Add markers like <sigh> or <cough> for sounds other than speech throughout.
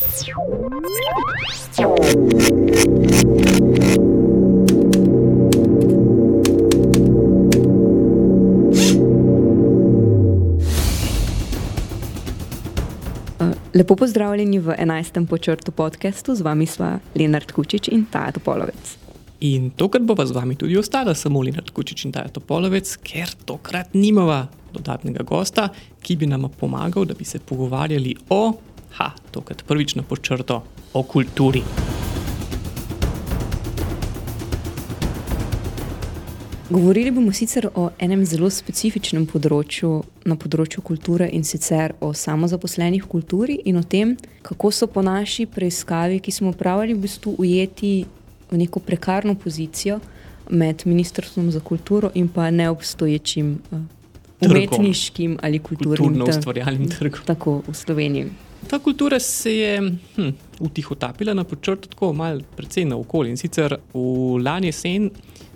Lepo pozdravljeni v 11. počrtu podkastu, z vami sva Lenard Kučič in Taja Topolovec. In tokrat bova z vami tudi ostala samo Lenard Kučič in Taja Topolovec, ker tokrat nimava dodatnega gosta, ki bi nam pomagal, da bi se pogovarjali o, ha, tokrat prvič na počrto, o kulturi. Govorili bomo sicer o enem zelo specifičnem področju na področju kulture in sicer o samozaposlenih v kulturi in o tem, kako so po naši preiskavi, ki smo upravili, v bistvu ujeti v neko prekarno pozicijo med Ministrstvom za kulturo in pa neobstoječim uh, umetniškim ali kulturnim ustvarjalnim trgom. Tako v Sloveniji. Ta kultura se je hm, utihotapila na počrtu tako malce, precej na okolje. In sicer v lani jesen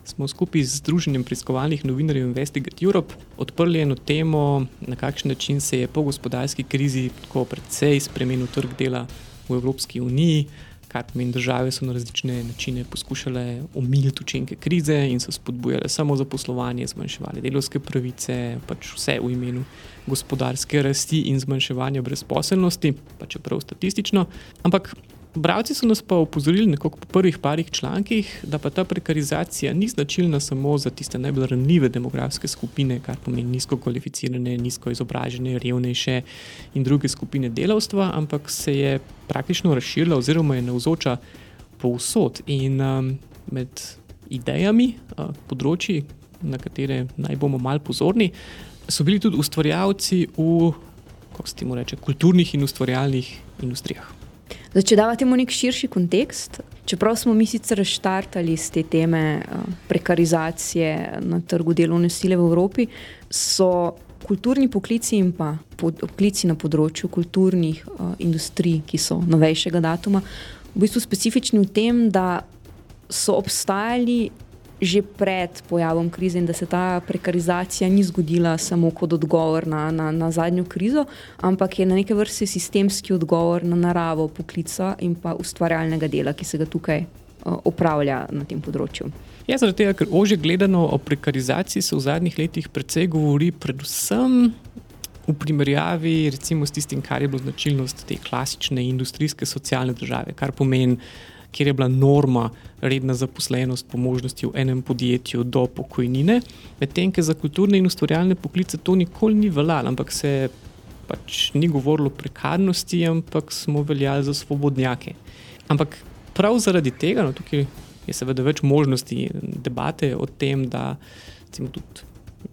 smo skupaj z Združenjem preiskovalnih novinarjev Investigate Europe odprli eno temo, na kakšen način se je po gospodarski krizi tako precej spremenil trg dela v Evropski uniji. Kar pomeni, države so na različne načine poskušale omiliti učinke krize in so spodbujale samo zaposlovanje, zmanjševali delovske pravice, pač vse v imenu gospodarske rasti in zmanjševanja brezposelnosti, pa čeprav statistično. Ampak Bravci so nas pa upozorili po prvih parih člankih, da pa ta prekarizacija ni značilna samo za tiste najbolj ranljive demografske skupine, kar pomeni nizko kvalificirane, nizko izobražene, revnejše in druge skupine delavstva, ampak se je praktično razširila oziroma je navzoča povsod. In um, med idejami, uh, področji, na katere naj bomo mal pozorni, so bili tudi ustvarjalci v, kako se temu reče, kulturnih in ustvarjalnih industrijah. Zdaj, če damo temu nek širši kontekst, čeprav smo mi sicer štartali z te teme uh, prekarizacije na trgu delovne sile v Evropi, so kulturni poklici in pa poklici na področju kulturnih uh, industrij, ki so novejšega datuma, v bistvu specifični v tem, da so obstajali že pred pojavom krize in da se ta prekarizacija ni zgodila samo kot odgovor na, na, na zadnjo krizo, ampak je na neke vrste sistemski odgovor na naravo poklica in pa ustvarjalnega dela, ki se ga tukaj uh, opravlja na tem področju. Ja, zaradi tega, ker ože gledano o prekarizaciji se v zadnjih letih precej govori, predvsem v primerjavi recimo, s tistim, kar je bilo značilnost te klasične industrijske socialne države, kar pomeni kjer je bila norma redna zaposlenost po možnosti v enem podjetju do pokojnine, medtem ko za kulturne in ustvarjalne poklice to nikoli ni veljalo, ampak se pač ni govorilo o prekarnosti, ampak smo veljali za svobodnjake. Ampak prav zaradi tega, no, tukaj je seveda več možnosti debate o tem, da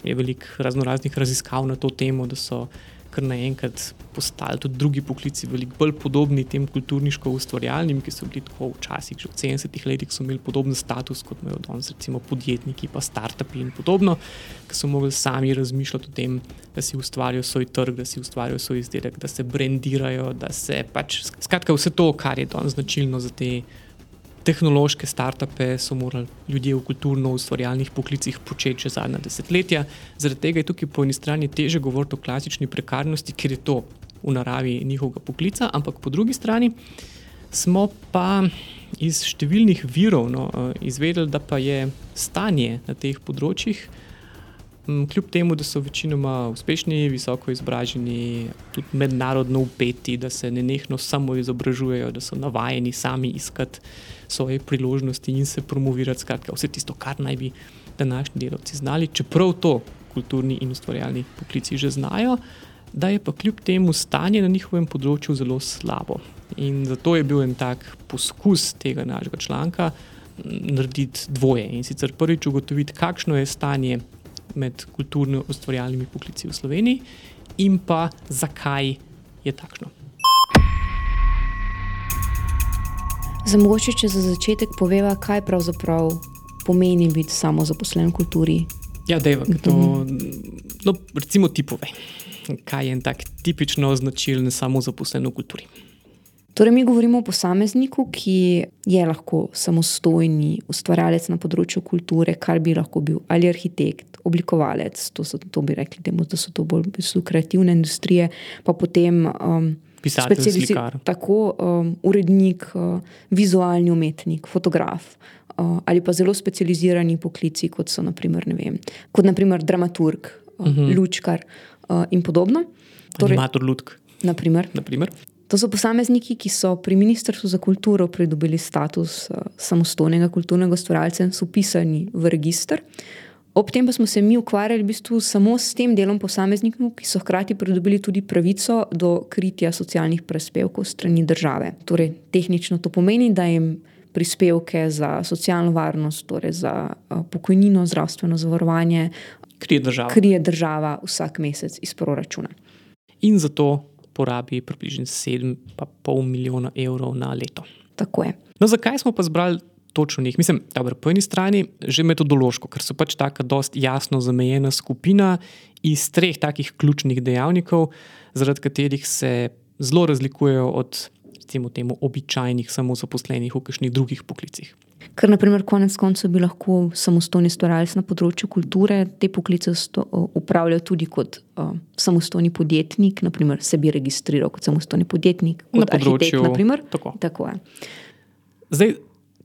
je veliko razno raznih raziskav na to temo, da so kar naenkrat postali tudi drugi poklici, veliko bolj podobni tem kulturniško-ustvarjalnim, ki so bili tako včasih, že v 70-ih letih, so imeli podoben status kot imajo danes, recimo podjetniki, pa start-upi in podobno, ki so mogli sami razmišljati o tem, da si ustvarjajo svoj trg, da si ustvarjajo svoj izdelek, da se brandirajo, da se pač skratka vse to, kar je danes značilno za te tehnološke startupe so morali ljudje v kulturno-ustvarjalnih poklicih početi že zadnja desetletja. Zaradi tega je tukaj po eni strani teže govoriti o klasični prekarnosti, ker je to v naravi njihovega poklica, ampak po drugi strani smo pa iz številnih virov no, eh, izvedeli, da pa je stanje na teh področjih. Kljub temu, da so večinoma uspešni, visoko izobraženi, tudi mednarodno upeti, da se ne nekno samo izobražujejo, da so navajeni sami iskati svoje priložnosti in se promovirati, skratka, vse tisto, kar naj bi današnji delavci znali, čeprav to kulturni in ustvarjalni poklici že znajo, da je pa kljub temu stanje na njihovem področju zelo slabo. In zato je bil en tak poskus tega našega članka narediti dvoje in sicer prvič ugotoviti, kakšno je stanje med kulturno-ustvarjalnimi poklici v Sloveniji in pa zakaj je takšno. Za mogoče, če za začetek poveva, kaj pravzaprav pomeni biti samo zaposlen v kulturi. Ja, dejva, to, no, recimo tipove. Kaj je en tak tipično značilen samo zaposlen v kulturi? Torej, mi govorimo o posamezniku, ki je lahko samostojni ustvarjalec na področju kulture, kar bi lahko bil ali arhitekt, oblikovalec, to, so, to bi rekli, temu, da so to bolj kreativne industrije, pa potem um, Pisatelj, slikar. Tako um, urednik, uh, vizualni umetnik, fotograf. Uh, ali pa zelo specializirani poklici, kot so naprimer, vem, kot naprimer dramaturg, uh, uh -huh. lučkar uh, in podobno. Torej, Animator Ludk. Naprimer. naprimer. To so posamezniki, ki so pri Ministrstvu za kulturo pridobili status uh, samostojnega kulturnega ustvarjalca in so upisani v registr. Ob tem pa smo se mi ukvarjali v bistvu samo s tem delom posameznikov, ki so hkrati pridobili tudi pravico do kritja socialnih prispevkov strani države. Torej, tehnično to pomeni, da jim prispevke za socialno varnost, torej za uh, pokojnino, zdravstveno zavarovanje, krije država. krije država vsak mesec iz proračuna. In zato porabi približno 7,5 milijona evrov na leto. Tako je. No, zakaj smo pa zbrali točno njih? Mislim, da po eni strani že metodološko, ker so pač tako dosti jasno zamejena skupina iz treh takih ključnih dejavnikov, zaradi katerih se zelo razlikujejo od temu običajnih samozaposlenih v kakšnih drugih poklicih. Ker, naprimer, konec koncev bi lahko samostojni stvarjalec na področju kulture te poklice upravljal tudi kot uh, samostojni podjetnik, naprimer, se bi registriral kot samostojni podjetnik, kot na področju arhitekt. Tako. tako je. Zdaj,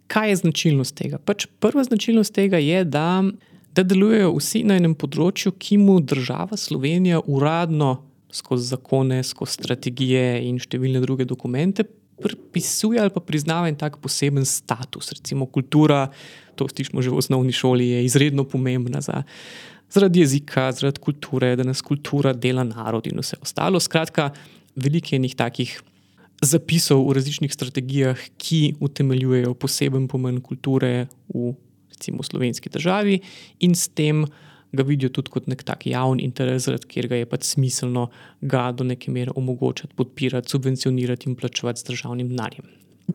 kaj je značilnost tega? Pač prva značilnost tega je, da, da delujejo vsi na enem področju, ki mu država Slovenija uradno skozi zakone, skozi strategije in številne druge dokumente pripisuje ali pa priznava en tak poseben status. Recimo kultura, to slišimo že v osnovni šoli, je izredno pomembna za, zaradi jezika, zaradi kulture, da nas kultura dela narod in vse ostalo. Skratka, veliko je njih takih. Zapisov v različnih strategijah, ki utemeljujejo poseben pomen kulture v, recimo, slovenski državi, in s tem ga vidijo tudi kot nek tak javni interes, kjer ga je pač smiselno ga do neke mere omogočati, podpirati, subvencionirati in plačevati z državnim denarjem.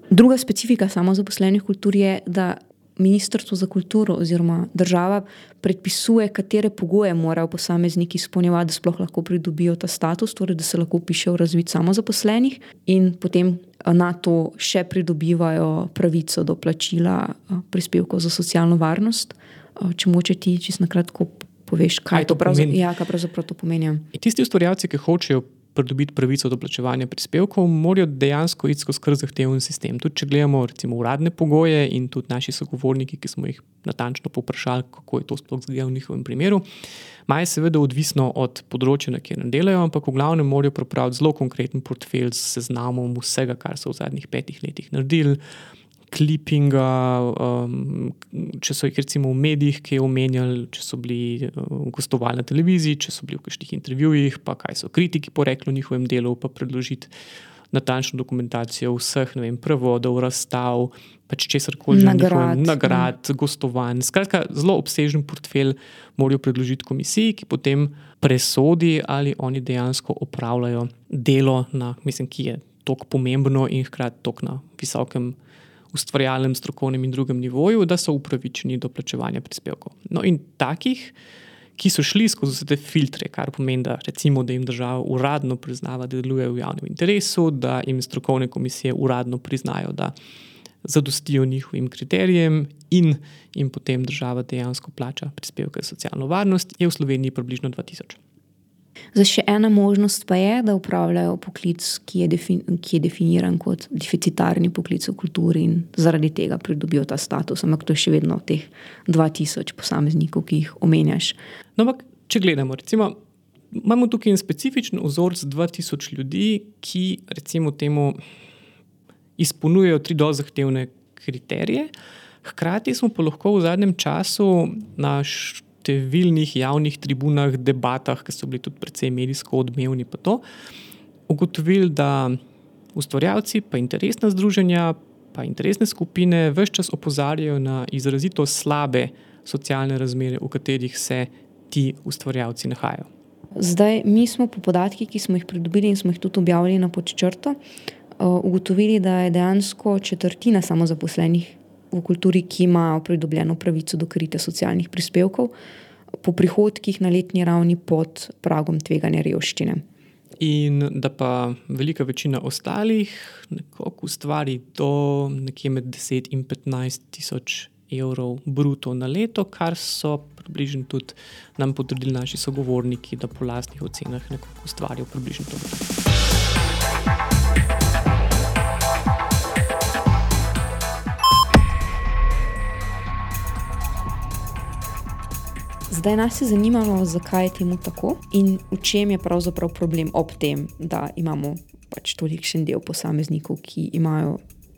Druga specifika samozaposlenih kultur je, da Ministrstvo za kulturo oziroma država predpisuje, katere pogoje morajo posamezniki izpolnjevati, da sploh lahko pridobijo ta status, torej da se lahko pišejo v razvid samozaposlenih in potem eh, na to še pridobivajo pravico do plačila eh, prispevkov za socialno varnost. Eh, če moče ti čisto na kratko poveš, kaj, kaj to pravzaprav, ja, kaj pravzaprav to pomeni. Tisti ustvarjalci, ki hočejo pridobiti pravico do plačevanja prispevkov, morajo dejansko iti skozi zahteven sistem. Tudi če gledamo recimo uradne pogoje in tudi naši sogovorniki, ki smo jih natančno poprašali, kako je to sploh zdaj v njihovem primeru. Maj seveda odvisno od področja, na katerem delajo, ampak v glavnem morajo pripraviti zelo konkreten portfelj s seznamom vsega, kar so v zadnjih petih letih naredili klipinga, um, če so jih recimo v medijih, ki je omenjali, če so bili uh, gostovali na televiziji, če so bili v kakšnih intervjujih, pa kaj so kritiki porekli o njihovem delu, pa predložiti natančno dokumentacijo vseh vem, prevodov, razstav, pač česar koli že nagrad, nagrad mm. gostovanj. Skratka, zelo obsežen portfelj morajo predložiti komisiji, ki potem presodi, ali oni dejansko opravljajo delo, na, mislim, ki je tako pomembno in hkrati tako na visokem ustvarjalnem, strokovnem in drugem nivoju, da so upravičeni do plačevanja prispevkov. No, in takih, ki so šli skozi vse te filtre, kar pomeni, da, recimo, da jim država uradno priznava, da delujejo v javnem interesu, da jim strokovne komisije uradno priznajo, da zadostijo njihovim kriterijem, in jim potem država dejansko plača prispevke za socialno varnost, je v Sloveniji približno 2000. Za še ena možnost pa je, da upravljajo poklic, ki je, defin, ki je definiran kot deficitarni poklic v kulturi in zaradi tega pridobijo ta status. Ampak to je še vedno teh 2000 posameznikov, ki jih omenjaš. No, ampak če gledamo, recimo, imamo tukaj en specifičen vzorc 2000 ljudi, ki recimo temu izpolnjujejo tri do zahtevne kriterije. Hkrati smo pa lahko v zadnjem času naš številnih javnih tribunah, debatah, ki so bili tudi precej medijsko odmevni, pa to, ugotovili, da ustvarjalci, pa interesna združenja, pa interesne skupine, vse čas opozarjajo na izrazito slabe socialne razmere, v katerih se ti ustvarjalci nahajajo. Zdaj, mi smo po podatkih, ki smo jih pridobili in smo jih tudi objavili na podčrto, eh, ugotovili, da je dejansko četrtina samozaposlenih v kulturi, ki imajo pridobljeno pravico do kritja socialnih prispevkov, po prihodkih na letni ravni pod pragom tveganja revščine. In da pa velika večina ostalih nekako ustvari do nekje med 10 in 15 tisoč evrov bruto na leto, kar so približno tudi nam potrdili naši sogovorniki, da po lastnih ocenah nekako ustvarijo približno to. Zdaj nas je zanimalo, zakaj je temu tako in v čem je pravzaprav problem ob tem, da imamo pač tolikšen del posameznikov, ki imajo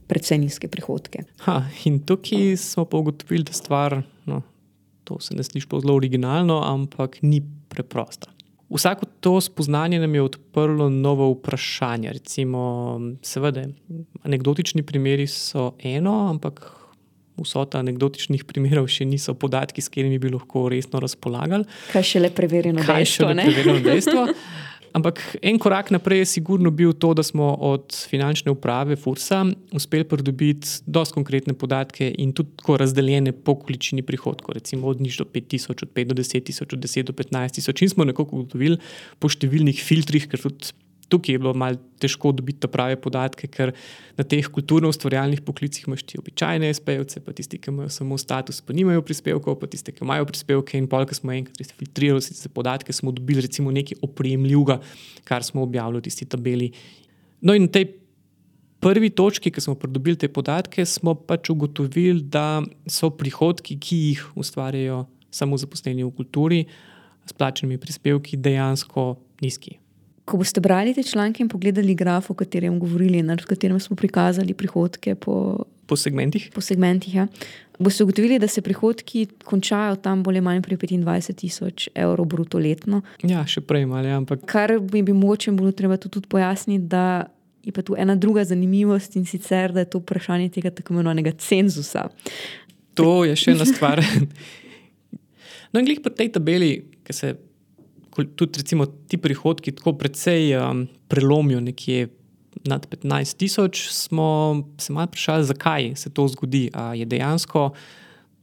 predvsej nizke prihodke. Ha, in tukaj smo pa ugotovili, da stvar, no, to se ne sliši zelo originalno, ampak ni preprosta. Vsako to spoznanje nam je odprlo novo vprašanje. Recimo, seveda, anekdotični primeri so eno, ampak vsota anekdotičnih primerov še niso podatki, s katerimi bi lahko resno razpolagali. Kaj še le preverjeno Kaj dejstvo? še le preverjeno <laughs> dejstvo. Ampak en korak naprej je sigurno bil to, da smo od finančne uprave Fursa uspeli pridobiti dosti konkretne podatke in tudi tako razdeljene po količini prihodkov, recimo od nič do 5000, od 5 do 10 tisoč, od 10 do 15 tisoč. In smo nekako ugotovili po številnih filtrih, ker tudi tukaj je bilo malo težko dobiti prave podatke, ker na teh kulturno-ustvarjalnih poklicih imaš ti običajne SPEVce, pa tisti, ki imajo samo status, pa nimajo prispevkov, pa tisti, ki imajo prispevke. In polk smo enkrat filtrirali te podatke, smo dobili recimo nekaj opremljivega, kar smo objavili v tisti tabeli. No, in na tej prvi točki, ki smo pridobili te podatke, smo pač ugotovili, da so prihodki, ki jih ustvarjajo samo zaposleni v kulturi, s plačenimi prispevki, dejansko nizki. Ko boste brali te članke in pogledali graf, o katerem govorili, na katerem smo prikazali prihodke po, Po segmentih. po segmentih, ja, boste ugotovili, da se prihodki končajo tam bolj ali manj pri 25 tisoč evrov bruto letno. Ja, še prej malo, ja, ampak Kar bi, bi mogoče bilo treba tu tudi pojasniti, da je pa tu ena druga zanimivost in sicer, da je to vprašanje tega tako imenovanega cenzusa. to je še ena stvar. <laughs> No, in glih pri tej tabeli, ki se tudi recimo, ti prihodki tako precej um, prelomijo, nekje nad 15 tisoč, smo se malo vprašali, zakaj se to zgodi. A je dejansko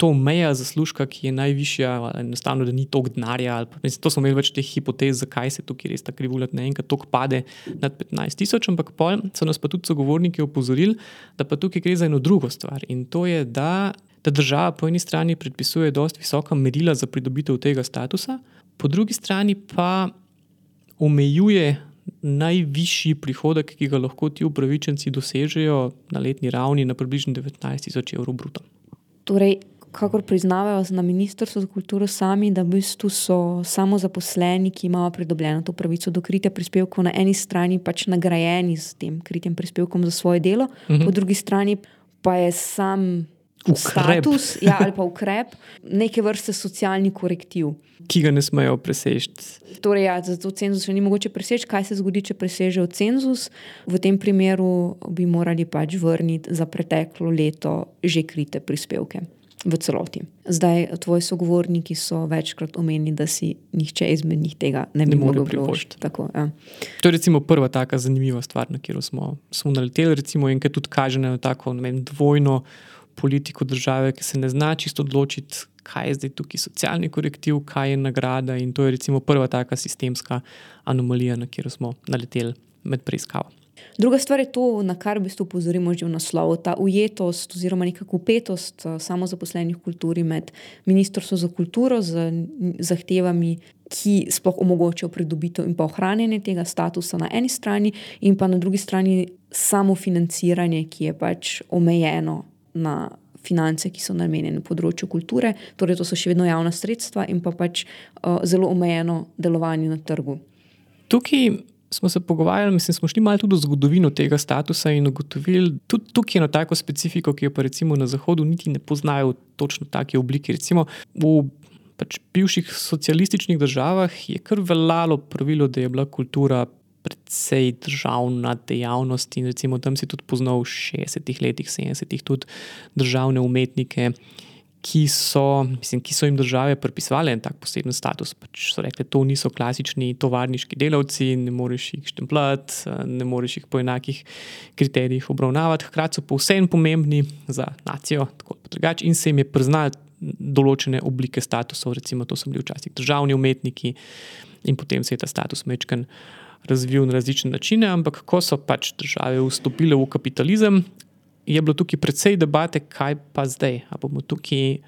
to meja zaslužka, ki je najvišja, enostavno, da ni toliko denarja. Mislim, to smo imeli več teh hipotez, zakaj se tukaj res ta krivulja naenkrat toliko pade nad 15 tisoč, ampak pol so nas pa tudi sogovorniki opozorili, da pa tukaj gre za eno drugo stvar. In to je, da, da država po eni strani predpisuje dosti visoka merila za pridobitev tega statusa, po drugi strani pa omejuje najvišji prihodek, ki ga lahko ti upravičenci dosežejo na letni ravni, na približno 19 tisoč evrov bruto. Torej, kakor priznavajo na Ministrstvu za kulturo sami, da v bistvu so samo zaposleni, ki imajo pridobljeno to pravico do kritja prispevkov, na eni strani pač nagrajeni s tem kritjem prispevkom za svoje delo, uh -huh. po drugi strani pa je sam. Ukrep. Status ja, ali pa ukrep, neke vrste socialni korektiv. Ki ga ne smejo preseči. Torej, ja, zato cenzus še ni mogoče preseči. Kaj se zgodi, če presežejo cenzus? V tem primeru bi morali pač vrniti za preteklo leto že krite prispevke v celoti. Zdaj, tvoji sogovorniki so večkrat omenili, da si nihče izmed njih tega ne bi Ne mogel privoščiti. ja. To je recimo prva taka zanimiva stvar, na katero smo, smo naleteli, recimo, in ki tudi kaže na tako ne vem, dvojno politiko države, ki se ne zna čisto odločiti, kaj je zdaj tukaj socialni korektiv, kaj je nagrada. In to je recimo prva taka sistemska anomalija, na katero smo naleteli med preiskavo. Druga stvar je to, na kar v bistvu opozorimo že v naslovu, ta ujetost oziroma nekako upetost eh, samozaposlenih v kulturi med Ministrstvom za kulturo z zahtevami, ki sploh omogočajo pridobitev in pa ohranjanje tega statusa na eni strani, in pa na drugi strani samo financiranje, ki je pač omejeno na finance, ki so namenjene področju kulture, torej to so še vedno javna sredstva in pa pač uh, zelo omejeno delovanje na trgu. Tukaj smo se pogovarjali, mislim, smo šli malo tudi v zgodovino tega statusa in ugotovili, tudi tukaj je eno tako specifiko, ki jo pa recimo na Zahodu niti ne poznajo v točno take obliki. Recimo v pač bivših socialističnih državah je kar veljalo pravilo, da je bila kultura precej državna dejavnost in recimo tam si tudi poznal v 60-ih letih, 70-ih tudi državne umetnike. Ki so, mislim, ki so jim države pripisovali en tak poseben status. Pač so rekli, to niso klasični tovarniški delavci, ne moreš jih štempljati, ne moreš jih po enakih kriterijih obravnavati. Hkrati so pa vseeno pomembni za nacijo, tako ali drugače, in se jim je priznali določene oblike statusov, recimo to so bili včasih državni umetniki, in potem se je ta status mečken razvil na različne načine. Ampak ko so pač države vstopile v kapitalizem, je bilo tukaj precej debate, kaj pa zdaj. Ali bomo tukaj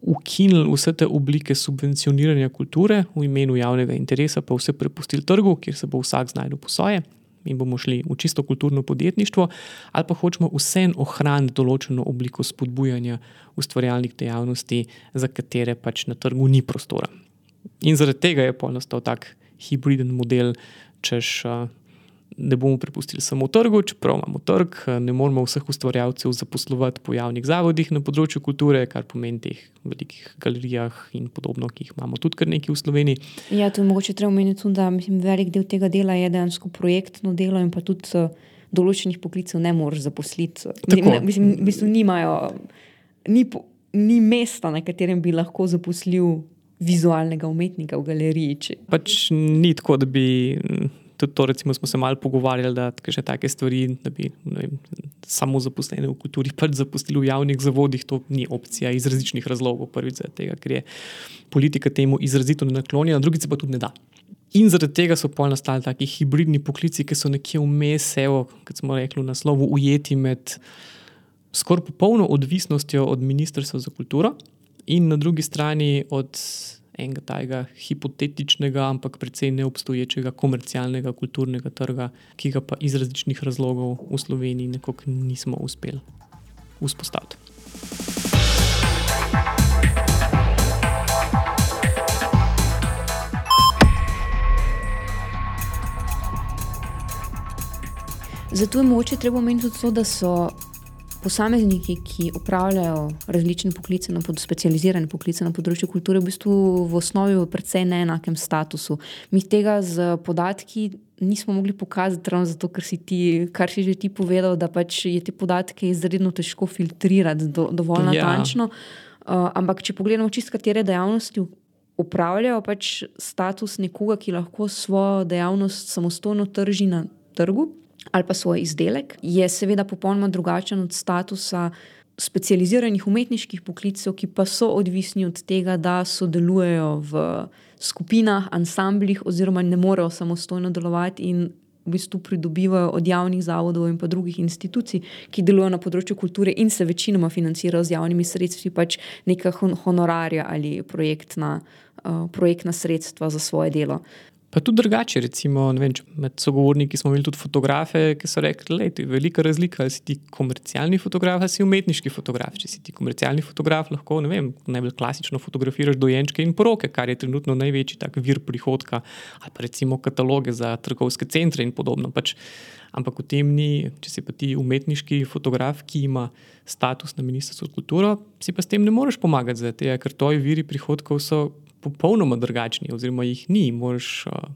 ukinili vse te oblike subvencioniranja kulture v imenu javnega interesa, pa vse prepustili trgu, kjer se bo vsak znašel po svoje. In bomo šli v čisto kulturno podjetništvo, ali pa hočemo vseeno ohraniti določeno obliko spodbujanja ustvarjalnih dejavnosti, za katere pač na trgu ni prostora. In zaradi tega je poenostavil tak hibriden model, češ. Ne bomo prepustili samo trgu, čeprav imamo trg, ne moramo vseh ustvarjalcev zaposlovati po javnih zavodih na področju kulture, kar pomeni teh velikih galerijah in podobno, ki jih imamo tudi kar nekaj v Sloveniji. Ja, to je mogoče treba omeniti tudi, da mislim, velik del tega dela je dejansko projektno delo in pa tudi določenih poklicev ne moreš zaposliti. Mislim, mislim, nimajo, ni, ni mesta, na katerem bi lahko zaposlil. Vizualnega umetnika v galeriji. Pač ni tako, da bi tudi to, recimo, smo se malo pogovarjali, da še take stvari, da bi vem, samo zaposlene v kulturi pač zaposlili v javnih zavodih, to ni opcija iz različnih razlogov. Prvič, tega, ker je politika temu izrazito naklonjena, drugič pa tudi ne da. In zaradi tega so pol nastali taki hibridni poklici, ki so nekje vmes, kot smo rekli, v naslovu, ujeti med skoraj popolno odvisnostjo od Ministrstva za kulturo in na drugi strani od enega tajega hipotetičnega, ampak precej neobstoječega komercialnega kulturnega trga, ki ga pa iz različnih razlogov v Sloveniji nekako nismo uspeli vzpostaviti. Zato je mogoče treba omeniti tudi to, da so posamezniki, ki upravljajo različne poklice, na pod, specializirane poklice na področju kulture, v bistvu v osnovi v precej neenakem statusu. Mi tega z podatki nismo mogli pokazati, ravno zato, ker si ti, kar si že ti povedal, da pač je te podatke izredno težko filtrirati do, dovolj ja. natančno. Uh, ampak, če pogledamo čisto katere dejavnosti. Upravljajo pač status nekoga, ki lahko svojo dejavnost samostojno trži na trgu, ali pa svoj izdelek, je seveda popolnoma drugačen od statusa specializiranih umetniških poklicev, ki pa so odvisni od tega, da sodelujejo v skupinah, ansamblih, oziroma ne morejo samostojno delovati in v bistvu pridobivajo od javnih zavodov in pa drugih institucij, ki delujejo na področju kulture in se večinoma financirajo z javnimi sredstvi, pač neka honorarja ali projektna, uh, projektna sredstva za svoje delo. Pa tudi drugače, recimo, vem, med sogovorniki smo imeli tudi fotografe, ki so rekli, da je velika razlika, ali si ti komercialni fotograf ali si umetniški fotograf. Če si ti komercialni fotograf, lahko vem, najbolj klasično fotografiraš dojenčke in poroke, kar je trenutno največji tak vir prihodka, ali pa recimo kataloge za trgovske centre in podobno. Pač, ampak v tem ni, če si pa ti umetniški fotograf, ki ima status na ministrstvu za kulturo, si pa s tem ne moreš pomagati, zato, ker tvoji viri prihodkov so popolnoma drugačni, oziroma jih ni, moraš uh,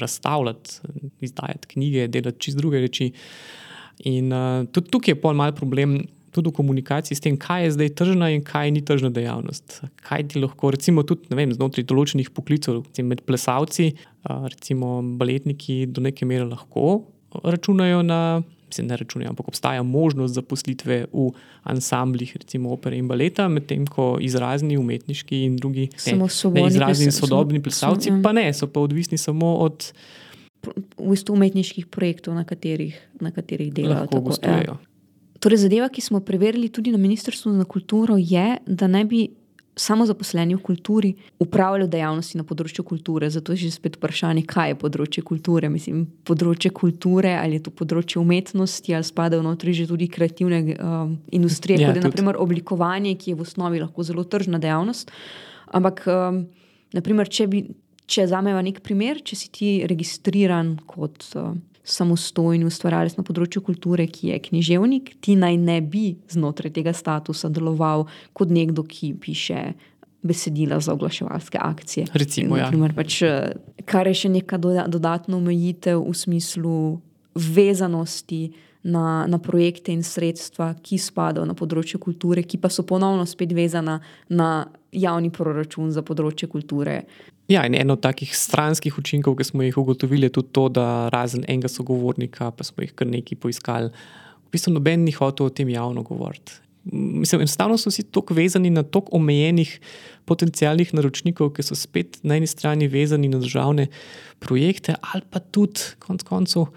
razstavljati, izdajati knjige, delati čist druge reči. In uh, tudi tukaj je pol mal problem. Tudi v komunikaciji s tem, kaj je zdaj tržna in kaj ni tržna dejavnost. Kaj ti lahko, recimo, tudi vem, znotraj določenih poklicov, recimo med plesalci, recimo baletniki, do neke mere lahko računajo na se ne računajo, ampak obstaja možnost zaposlitve v ansamblih, recimo opere in baleta, medtem ko izrazni umetniški in drugi izrazni in sodobni plesalci, ja. pa ne, so pa odvisni samo od. V bistvu umetniških projektov, na katerih, na katerih delajo. Tako, ja. torej, zadeva, ki smo preverili tudi na Ministrstvu za kulturo, je, da naj bi samo zaposleni v kulturi upravljajo dejavnosti na področju kulture. Zato je že spet vprašanje, kaj je področje kulture. Mislim, področje kulture ali je to področje umetnosti, ali spadajo notri že tudi kreativne um, industrije, ja, kot je naprimer oblikovanje, ki je v osnovi lahko zelo tržna dejavnost. Ampak, um, naprimer, če, bi, če zameva nek primer, če si ti registriran kot. Uh, samostojni ustvarjalec na področju kulture, ki je književnik, ti naj ne bi znotraj tega statusa deloval kot nekdo, ki piše besedila za oglaševalske akcije. Recimo, ja. Naprimer, pač, kar je še neka dodatna omejitev v smislu vezanosti. Na, na projekte in sredstva, ki spadajo na področje kulture, ki pa so ponovno spet vezana na javni proračun za področje kulture. Ja, in eno od takih stranskih učinkov, ki smo jih ugotovili, je tudi to, da razen enega sogovornika, pa smo jih kar nekaj poiskali, v bistvu noben ni hotel o tem javno govoriti. Mislim, enostavno so vsi tako vezani na tako omejenih potencijalnih naročnikov, ki so spet na eni strani vezani na državne projekte, ali pa tudi, konec koncev,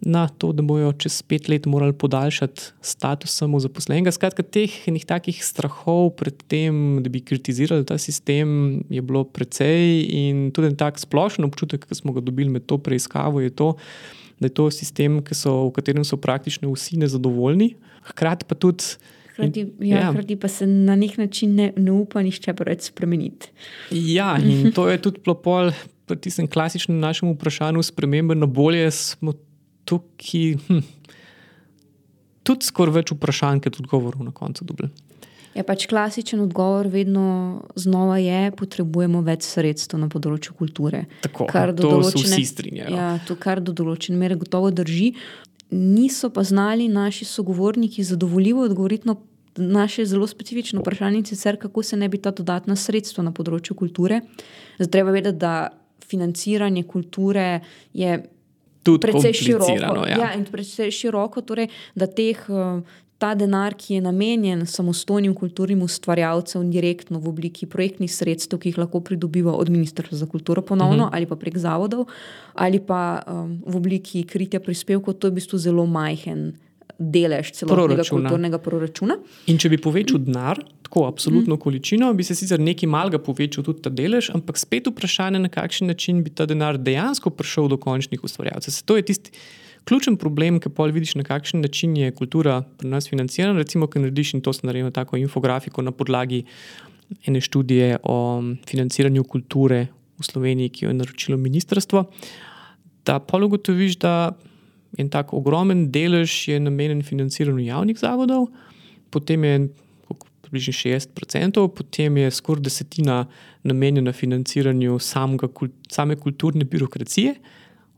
na to, da bojo čez pet let morali podaljšati status samozaposlenega. Skratka, teh enih takih strahov pred tem, da bi kritizirali ta sistem, je bilo precej in tudi en tak splošen občutek, ki smo ga dobili med to preiskavo, je to, da je to sistem, so, v katerem so praktično vsi nezadovoljni. Hkrati pa tudi. Hrati, ja, ja. hrati pa se na nek način ne, ne upa nišče preveč spremeniti. Ja, in to je tudi pol pri tistem klasičnem našem vprašanju spremembe na bolje. Smo tukaj hm, tudi skoraj več vprašanj, kot odgovorov na koncu dobili. Je pač klasičen odgovor, vedno znova je, potrebujemo več sredstev na področju kulture. Tako, kar do določene- vsi strinjajo. Ja, to, kar do določene mere gotovo drži. Niso pa znali naši sogovorniki zadovoljivo odgovoriti na naše zelo specifično vprašanje, sicer kako se ne bi ta dodatna sredstva na področju kulture. Zdaj, treba vedeti, da financiranje kulture je Tudi precej široko. ja. Ja, in precej široko, torej, da teh, eh, ta denar, ki je namenjen samostojnim kulturnim ustvarjalcem, direktno v obliki projektnih sredstev, ki jih lahko pridobiva od Ministrstva za kulturo, ponovno, Mhm. ali pa prek zavodov, ali pa um, v obliki kritja prispevkov, to je v bistvu zelo majhen delež celotnega Proračuna. kulturnega proračuna. In če bi povečal denar, tako absolutno Mhm. količino, bi se sicer nekaj malega povečal tudi ta delež, ampak spet vprašanje, na kakšen način bi ta denar dejansko prišel do končnih ustvarjalcev. Se To je tisti ključen problem, ki pol vidiš, na kakšen način je kultura pri nas financirana. Recimo, ko narediš in to sem naredil tako infografiko na podlagi ene študije o financiranju kulture v Sloveniji, ki jo je naročilo ministrstvo, da pol ugotoviš, da en tak ogromen delež je namenjen financiranju javnih zavodov, potem je približno 60%, potem je skoraj desetina namenjena financiranju samega, same kulturne birokracije,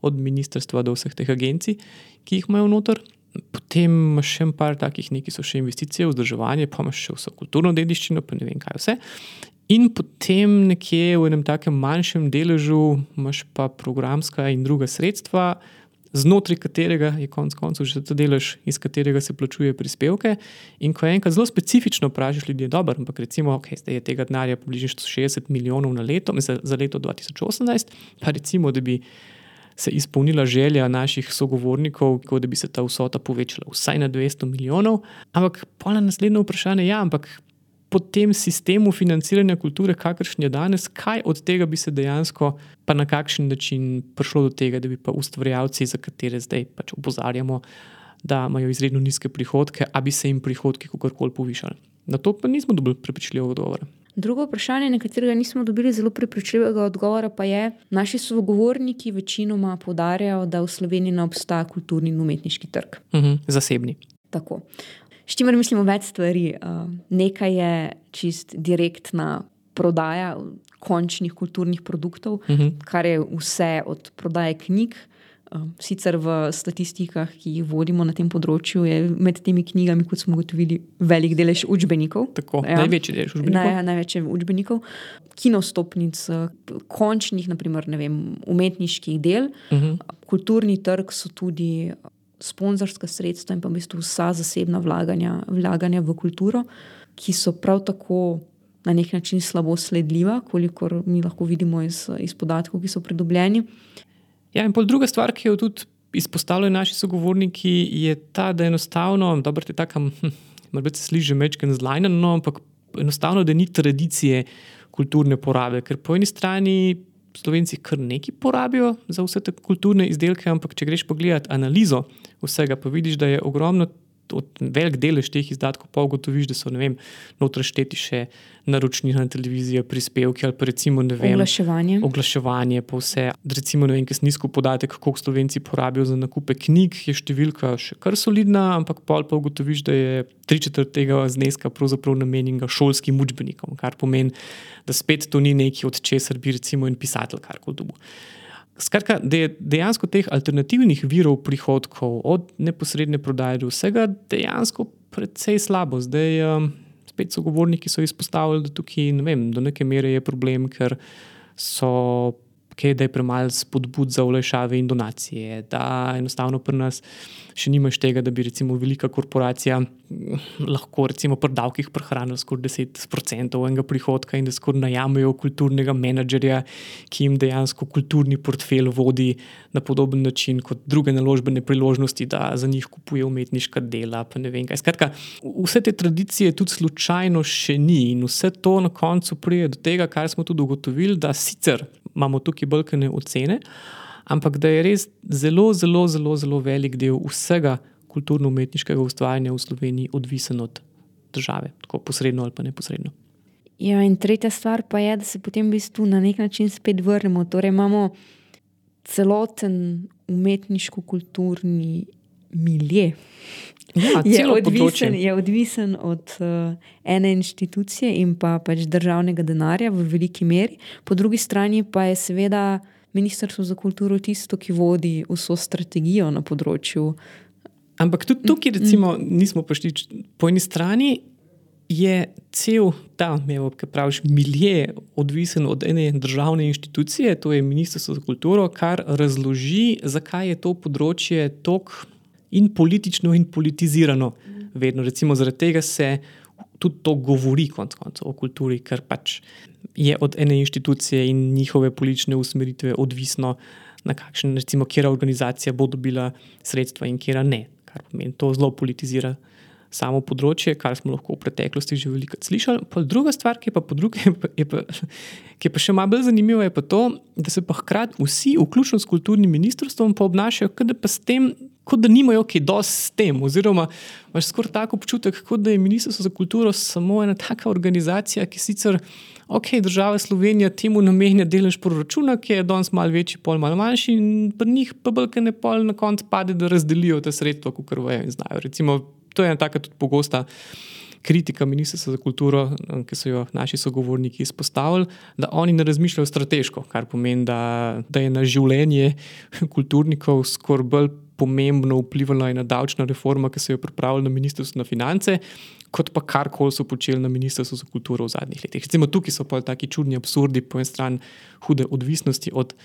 od ministrstva do vseh teh agencij, ki jih imajo noter. Potem imaš še par takih, neki so še investicije, vzdrževanje, pa imaš še vso kulturno dediščino, pa ne vem kaj vse. In potem nekje v enem takem manjšem deležu imaš pa programska in druga sredstva, znotraj katerega je konec koncev že ta delež, iz katerega se plačuje prispevke. In ko enkrat zelo specifično vprašaš ljudi, je dobro, ampak recimo, okay, zdaj je tega denarja približno 160 milijonov na leto, za, za leto 2018, pa recimo, da bi se izpolnila želja naših sogovornikov, tako da bi se ta vsota povečala vsaj na 200 milijonov. Ampak pa na naslednje vprašanje, ja, ampak po tem sistemu financiranja kulture, kakršen je danes, kaj od tega bi se dejansko, pa na kakšen način prišlo do tega, da bi pa ustvarjalci, za katere zdaj pač opozarjamo, da imajo izredno nizke prihodke, a bi se jim prihodki kakorkoli povišali. Na to pa nismo dobili prepričljivega odgovora. Drugo vprašanje, na katerega nismo dobili zelo prepričljivega odgovora, pa je, naši sogovorniki večinoma poudarjajo, da v Sloveniji ne obstaja kulturni in umetniški trg. Mhm, zasebni. Tako. S čimer mislimo več stvari. Uh, Nekaj je čist direktna prodaja končnih kulturnih produktov, Mhm. kar je vse od prodaje knjig. uh, Sicer v statistikah, ki jih vodimo na tem področju, je med temi knjigami, kot smo ugotovili, velik delež učbenikov. Tako, Ja. največji delež učbenikov. Naj, največ je učbenikov, kinostopnic, eh, končnih, naprimer, vem, umetniških del. Mhm. Kulturni trg so tudi sponzorska sredstva in pa v bistvu vsa zasebna vlaganja, vlaganja v kulturo, ki so prav tako na nek način slabo sledljiva, kolikor mi lahko vidimo iz, iz podatkov, ki so pridobljeni. Ja, in pol druga stvar, ki jo tudi izpostavljajo naši sogovorniki, je ta, da enostavno, dobro, te takam, hm, morda se sliši mečken zlajnen, no, ampak enostavno, da ni tradicije kulturne porabe, ker po eni strani Slovenci kar nekaj porabijo za vse te kulturne izdelke, ampak če greš pogledat analizo vsega, pa vidiš, da je ogromno. Velik delež teh izdatkov pa ugotoviš, da so noter šteti še naročnina na televizijo, prispevki ali pa recimo ne vem. Oglaševanje. Oglaševanje, pa vse. Recimo, ne vem, kaj snisko podatek, koliko Slovenci porabijo za nakupe knjig, je številka še kar solidna, ampak pol pa ugotoviš, da je tri četrt tega zneska pravzaprav namenjenega šolskim učbenikom, kar pomeni, da spet to ni nekaj, od česar bi recimo en pisatelj karkoli dobil. Skratka, da je dejansko teh alternativnih virov prihodkov, od neposredne prodaje do vsega, dejansko precej slabo. Zdaj, um, spet so govorniki so izpostavili, da tukaj ne vem, do neke mere je problem, ker so. Okay, da je premalo spodbud za olajšave in donacije, da enostavno pri nas še nimaš tega, da bi recimo velika korporacija hm, lahko recimo pri davkih prehranila skoraj 10% enega prihodka in da skoraj najamejo kulturnega menedžerja, ki jim dejansko kulturni portfelj vodi na podoben način kot druge naložbene priložnosti, da za njih kupuje umetniška dela. Skratka, vse te tradicije tudi slučajno še ni in vse to na koncu pride do tega, kar smo tudi ugotovili, da sicer imamo tukaj balkane ocene, ampak da je res zelo, zelo, zelo, zelo velik del vsega kulturno-umetniškega ustvarjanja v Sloveniji odvisen od države, tako posredno ali pa neposredno. Ja, in tretja stvar pa je, da se potem v bistvu na nek način spet vrnemo. Torej, imamo celoten umetniško-kulturni milje. Ja, Je odvisen, je odvisen od uh, ene inštitucije in pa pač državnega denarja v veliki meri, po drugi strani pa je seveda Ministrstvo za kulturo tisto, ki vodi vso strategijo na področju. Ampak tudi tukaj, recimo, nismo prišli po eni strani. Je cel ta, ki praviš, milje odvisen od ene državne inštitucije, to je Ministrstvo za kulturo, kar razloži, zakaj je to področje tako in politično in politizirano. Vedno, recimo, zaradi tega se tudi to govori, konec koncev, o kulturi, ker pač je od ene inštitucije in njihove politične usmeritve odvisno, na kakšen, recimo, kera organizacija bo dobila sredstva in kera ne. Kar pomeni, to zelo politizira samo področje, kar smo lahko v preteklosti že veliko slišali. Pa druga stvar, ki je pa, druge, je <laughs> pa, je pa, ki je pa še malo bolj zanimiva, je pa to, da se pa hkrati vsi, vključno s kulturnim ministrstvom, pa obnašajo, kot da pa s tem. Kot da nimajo kaj dosti s tem, oziroma imaš skoraj tako občutek, kot da je Ministrstvo za kulturo samo ena taka organizacija, ki sicer, ok, država Slovenija temu namenja delež proračuna, ki je danes malo večji, pol malo manjši, in pri njih pa bolj ne pol na koncu pade, da razdelijo te sredstva, kot vejo in znajo. Recimo, to je ena taka tudi pogosta kritika Ministrstva za kulturo, eh, ki so jo naši sogovorniki izpostavili, da oni ne razmišljajo strateško, kar pomeni, da, da je na življenje kulturnikov skoraj bolj pomembno vplivala ena davčna reforma, ki so jo pripravili na Ministrstvu za finance, kot pa karkoli so počeli na Ministrstvu za kulturo v zadnjih letih. Recimo tukaj so pa taki čudni absurdi, po eni strani hude odvisnosti od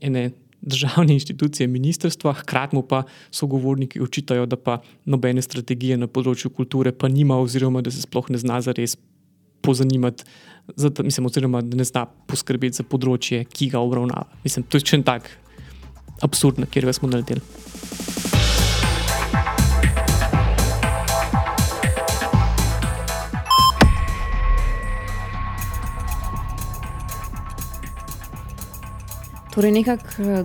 ene državne inštitucije, ministrstva, hkrati mu pa sogovorniki očitajo, da pa nobene strategije na področju kulture pa nima, oziroma da se sploh ne zna zares pozanimati, za, ta- mislim, oziroma da ne zna poskrbeti za področje, ki ga obravnava. Mislim, to je en tak absurd, na katerega smo naleteli. Torej, nekako eh,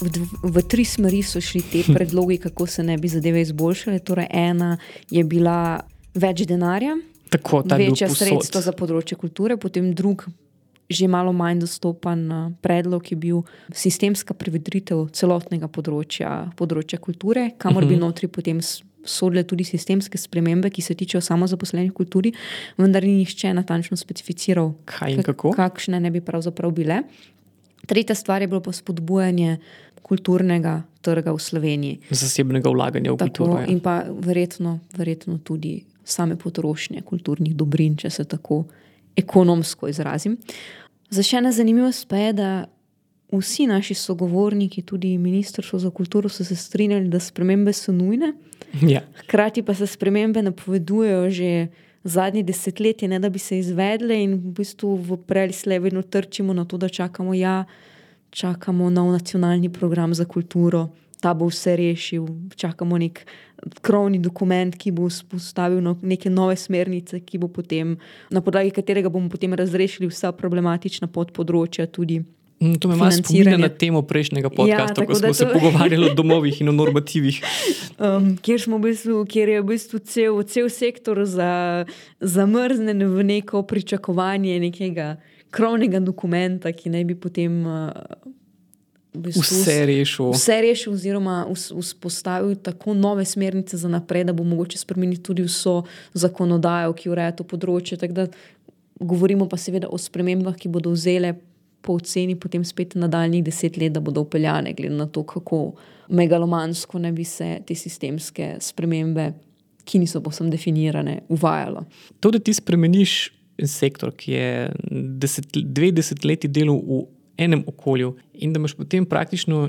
v, v tri smeri so šli ti <laughs> predlogi, kako se ne bi zadeve izboljšale. Torej, ena je bila več denarja, Tako, večja sredstva za področje kulture, potem drug. Že malo manj dostopen eh, predlog je bil sistemska prevedritev celotnega področja, področja kulture, kamor bi notri potem sodile tudi sistemske spremembe, ki se tičejo samozaposlenih v kulturi, vendar ni nihče natančno specificiral, Kaj in kak- kako? kakšne ne bi pravzaprav bile. Tretja stvar je bilo pa spodbujanje kulturnega trga v Sloveniji. Zasebnega vlaganja v Tako, kulturo. Ja. in pa verjetno, verjetno tudi same potrošnje kulturnih dobrin, če se tako ekonomsko izrazim. Za še ena zanimivost pa je, da vsi naši sogovorniki, tudi Ministrstvo za kulturo, so se strinjali, da spremembe so nujne, Ja. hkrati pa se spremembe napovedujejo že zadnji desetletje, ne da bi se izvedle, in v bistvu v prelislej vedno trčimo na to, da čakamo, ja, čakamo nov nacionalni program za kulturo. Ta bo vse rešil, čakamo nek krovni dokument, ki bo vzpostavil no, neke nove smernice, potem, na podlagi katerega bomo potem razrešili vsa problematična podpodročja, tudi To me malo spominja na temo prejšnjega podcasta, tako ko smo se to- <laughs> pogovarjali o domovih in o normativih. um, kjer, v bistvu, kjer je v bistvu cel, cel sektor za, zamrznjen v neko pričakovanje nekega krovnega dokumenta, ki naj bi potem uh, v bistvu Vse rešil. vse rešil, oziroma vzpostavil tako nove smernice za naprej, da bo mogoče spremeniti tudi vso zakonodajo, ki ureja to področje. Tako da govorimo pa seveda o spremembah, ki bodo vzele po oceni potem spet nadaljnjih deset let, da bodo upeljane, glede na to, kako megalomansko ne bi se te sistemske spremembe, ki niso posebno definirane, uvajalo. To, da ti spremeniš sektor, ki je deset, dve desetletji delal v enem okolju, in da imaš potem praktično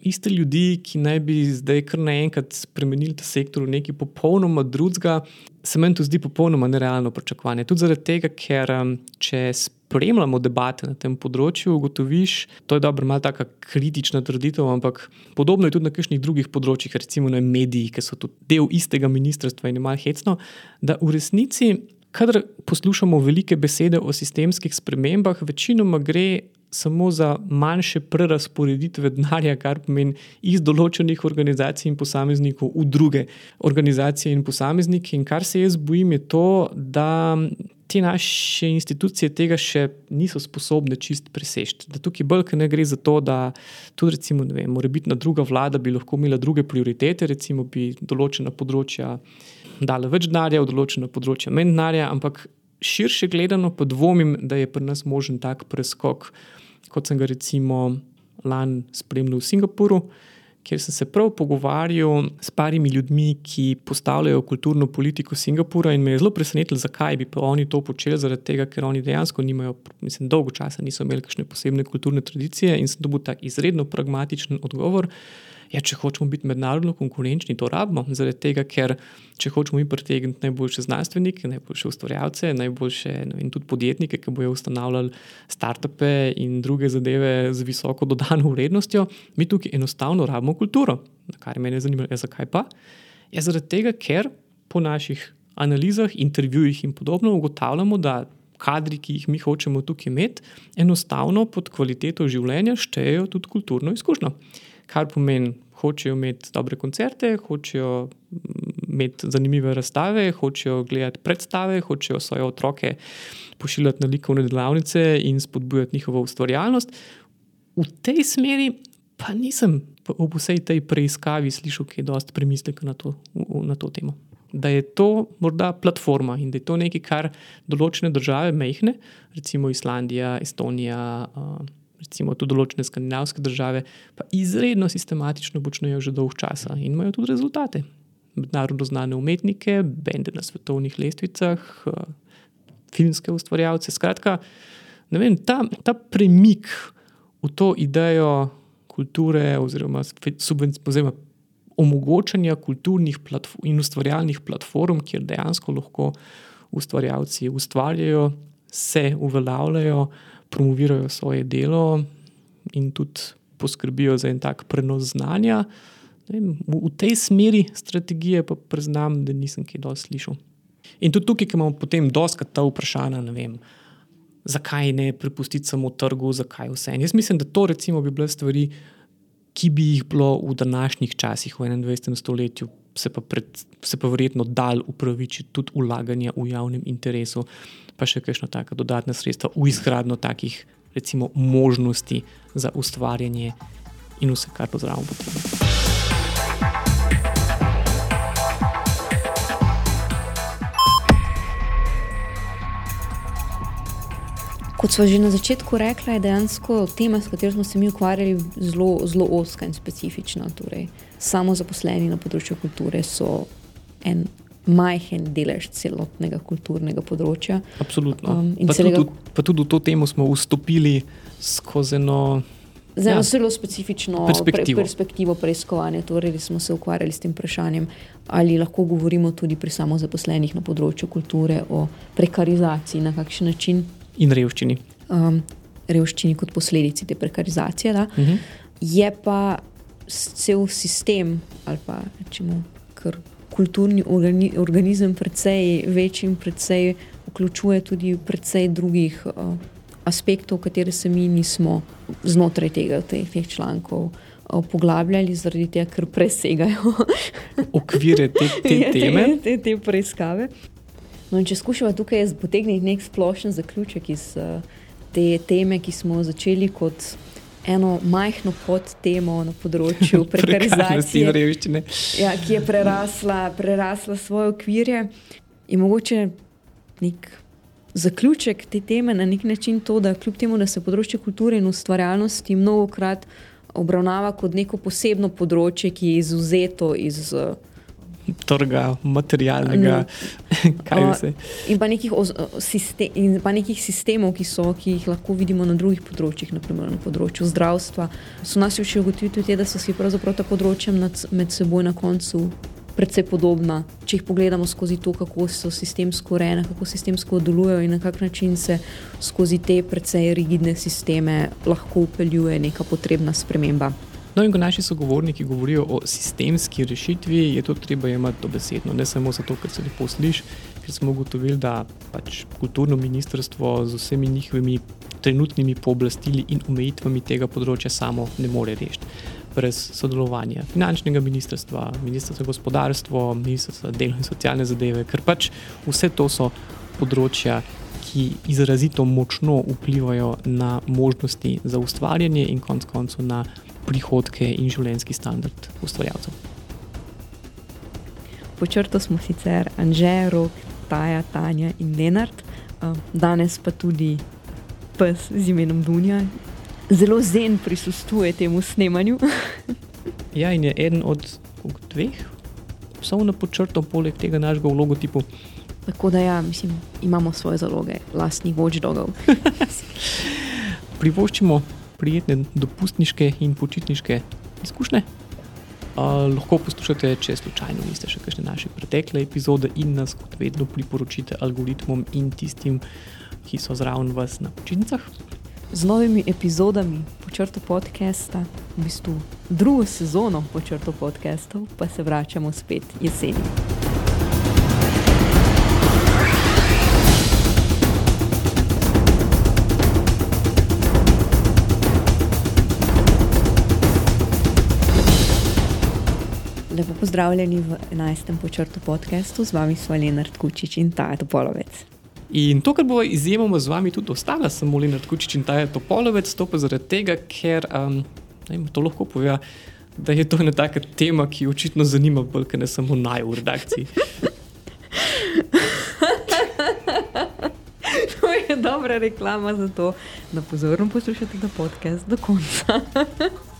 iste ljudi, ki naj bi zdaj kar naenkrat spremenili ta sektor v nekaj popolnoma drugega, se meni to zdi popolnoma nerealno pričakovanje. Tudi zaradi tega, ker um, če spremljamo debate na tem področju, ugotoviš, to je dobro, malo tako kritična trditev, ampak podobno je tudi na kakšnih drugih področjih, recimo na medijih, ki so tudi del istega ministrstva in malo hecno, da v resnici. Kadar poslušamo velike besede o sistemskih spremembah, večinoma gre samo za manjše prerasporeditve denarja, kar pomeni iz določenih organizacij in posameznikov v druge organizacije in posameznike. In kar se jaz bojim, je to, da te naše institucije tega še niso sposobne čist preseči. Da tukaj bolj ne gre za to, da tudi, recimo, ne vem, mora biti na druga vlada, bi lahko imela druge prioritete, recimo, bi določena področja dala več denarja, določena področja manj denarja, ampak širše gledano pa dvomim, da je pri nas možen tak preskok, kot sem ga recimo lani spremljal v Singapuru, kjer sem se prav pogovarjal s parimi ljudmi, ki postavljajo kulturno politiko Singapura in me je zelo presenetilo, zakaj bi pa oni to počeli, zaradi tega, ker oni dejansko nimajo, mislim, dolgo časa niso imeli kakšne posebne kulturne tradicije in sem dobil tak izredno pragmatičen odgovor. Ja, če hočemo biti mednarodno konkurenčni, to rabimo. Zaradi tega, ker če hočemo mi pritegniti najboljše znanstvenike, najboljše ustvarjalce, najboljše vem, tudi podjetnike, ki bodo ustanavljali startupe in druge zadeve z visoko dodano vrednostjo, mi tukaj enostavno rabimo kulturo. Kar me je zanimalo, je zakaj pa? Ja, zaradi tega, ker po naših analizah, intervjujih in podobno ugotavljamo, da. Kadri, ki jih mi hočemo tukaj imeti, enostavno pod kvaliteto življenja štejejo tudi kulturno izkušnjo kar pomeni, hočejo imeti dobre koncerte, hočejo mm, imeti zanimive razstave, hočejo gledati predstave, hočejo svoje otroke pošiljati na likovne delavnice in spodbujati njihovo ustvarjalnost. V tej smeri pa nisem ob vsej tej preiskavi slišal, kaj je dosti premisleka na to, na to temo. Da je to morda platforma in da je to nekaj, kar določene države, mehne, recimo Islandija, Estonija. Uh, recimo tudi določene skandinavske države, pa izredno sistematično počnejo že dolgo časa in imajo tudi rezultate. Mednarodno znane umetnike, bende na svetovnih lestvicah, eh, filmske ustvarjalce. Skratka, vem, ta, ta premik v to idejo kulture oziroma, oziroma omogočanja kulturnih in ustvarjalnih platform, kjer dejansko lahko ustvarjalci ustvarjajo, se uveljavljajo promovirajo svoje delo in tudi poskrbijo za en tak prenos znanja. Vem, v, v tej smeri strategije pa priznam, da nisem kaj dosti slišal. In tudi tukaj imamo potem doskrat ta vprašanja, ne vem, zakaj ne prepustiti samo trgu, zakaj vse. In jaz mislim, da to recimo bi bile stvari, ki bi jih bilo v današnjih časih, v 21. stoletju, se pa, pred, se pa verjetno dal upravičiti tudi ulaganje v javnem interesu pa še kakšno tako dodatno sredstvo v izgradnjo takih, recimo, možnosti za ustvarjanje in vse, kar pozdravljamo potem. Kot smo že na začetku rekli, je dejansko tema, s katero smo se mi ukvarjali, zelo, zelo oska in specifična. Torej, samo zaposleni na področju kulture so en majhen delež celotnega kulturnega področja. Absolutno. Um, pa, celega... tudi, pa tudi v to temo smo vstopili skozi eno. Zelo ja, specifično perspektivo. Pre, perspektivo preiskovanja. Torej, smo se ukvarjali s tem vprašanjem, ali lahko govorimo tudi pri samozaposlenih na področju kulture o prekarizaciji na kakšen način. In revščini. Um, revščini kot posledici te prekarizacije. Uh mhm. -huh. Je pa cel sistem, ali pa rečemo, kar kulturni organi organizem precej večji in precej vključuje tudi precej drugih uh, aspektov, katere se mi nismo znotraj tega, teh, teh člankov. Poglabljali zaradi tega, ker presegajo <laughs> okvire te, <laughs> te teme. Te, te, te preiskave. No, če skušamo tukaj potegniti nek splošen zaključek iz uh, te teme, ki smo začeli kot eno majhno podtemo na področju <laughs> prekarizacije, revščine. Ja, ki je prerasla, prerasla svoje okvirje. In mogoče nek zaključek te teme na nek način to, da kljub temu, da se področje kulture in ustvarjalnosti mnogo krat obravnava kot neko posebno področje, ki je izuzeto iz. Uh, trga, materialnega, <laughs> kaj vse. In pa, sistem, in pa nekih sistemov, ki, so, ki jih lahko vidimo na drugih področjih, naprimer na področju zdravstva. So nas še ugotovili tudi, da so si pravzaprav ta področja med seboj na koncu. Predvsej podobna, če jih pogledamo skozi to, kako so sistemsko urejene, kako sistemsko delujejo in na kak način se skozi te precej rigidne sisteme lahko upeljuje neka potrebna sprememba. No, in ko naši sogovorniki govorijo o sistemski rešitvi, je to treba imeti dobesedno, ne samo zato, ker se lepo sliši, ker smo ugotovili, da pač kulturno ministrstvo z vsemi njihovimi trenutnimi pooblastili in omejitvami tega področja samo ne more rešiti. Brez sodelovanja finančnega ministrstva, ministrstva za gospodarstvo, ministrstva za delo in socialne zadeve, ker pač vse to so področja, ki izrazito močno vplivajo na možnosti za ustvarjanje in konec koncev na prihodke in življenjski standard ustvarjalcev. Počrto smo sicer Anžej, Rok, Taja, Tanja in Lenard, danes pa tudi pes z imenom Dunja. Zelo zen prisustuje temu snemanju. <laughs> ja, in je eden od dveh psov na počrto, poleg tega našega logotipa. Tako da ja, mislim, imamo svoje zaloge, lastnih watchdogov. <laughs> Privoščimo prijetne dopustniške in počitniške izkušnje. Uh, lahko poslušate, če slučajno niste še kakšne naše pretekle epizode in nas kot vedno priporočite algoritmom in tistim, ki so zraven vas na počitnicah. Z novimi epizodami počrto podcasta, v bistvu drugo sezono počrto podcastov, pa se vračamo spet jeseni. Pozdravljeni v 11. počrtu podkastu, z vami smo Lenard Kučič in Taja Topolovec. In to, kar bo izjemoma z vami tudi ostala, samo Lenard Kučič in Taja Topolovec, to pa zaradi tega, ker um, ne, to lahko pove, da je to ena taka tema, ki očitno zanima bolj, ker ne samo naj v redakciji. <laughs> to je dobra reklama za to, da pozorno poslušate ta podcast do konca. <laughs>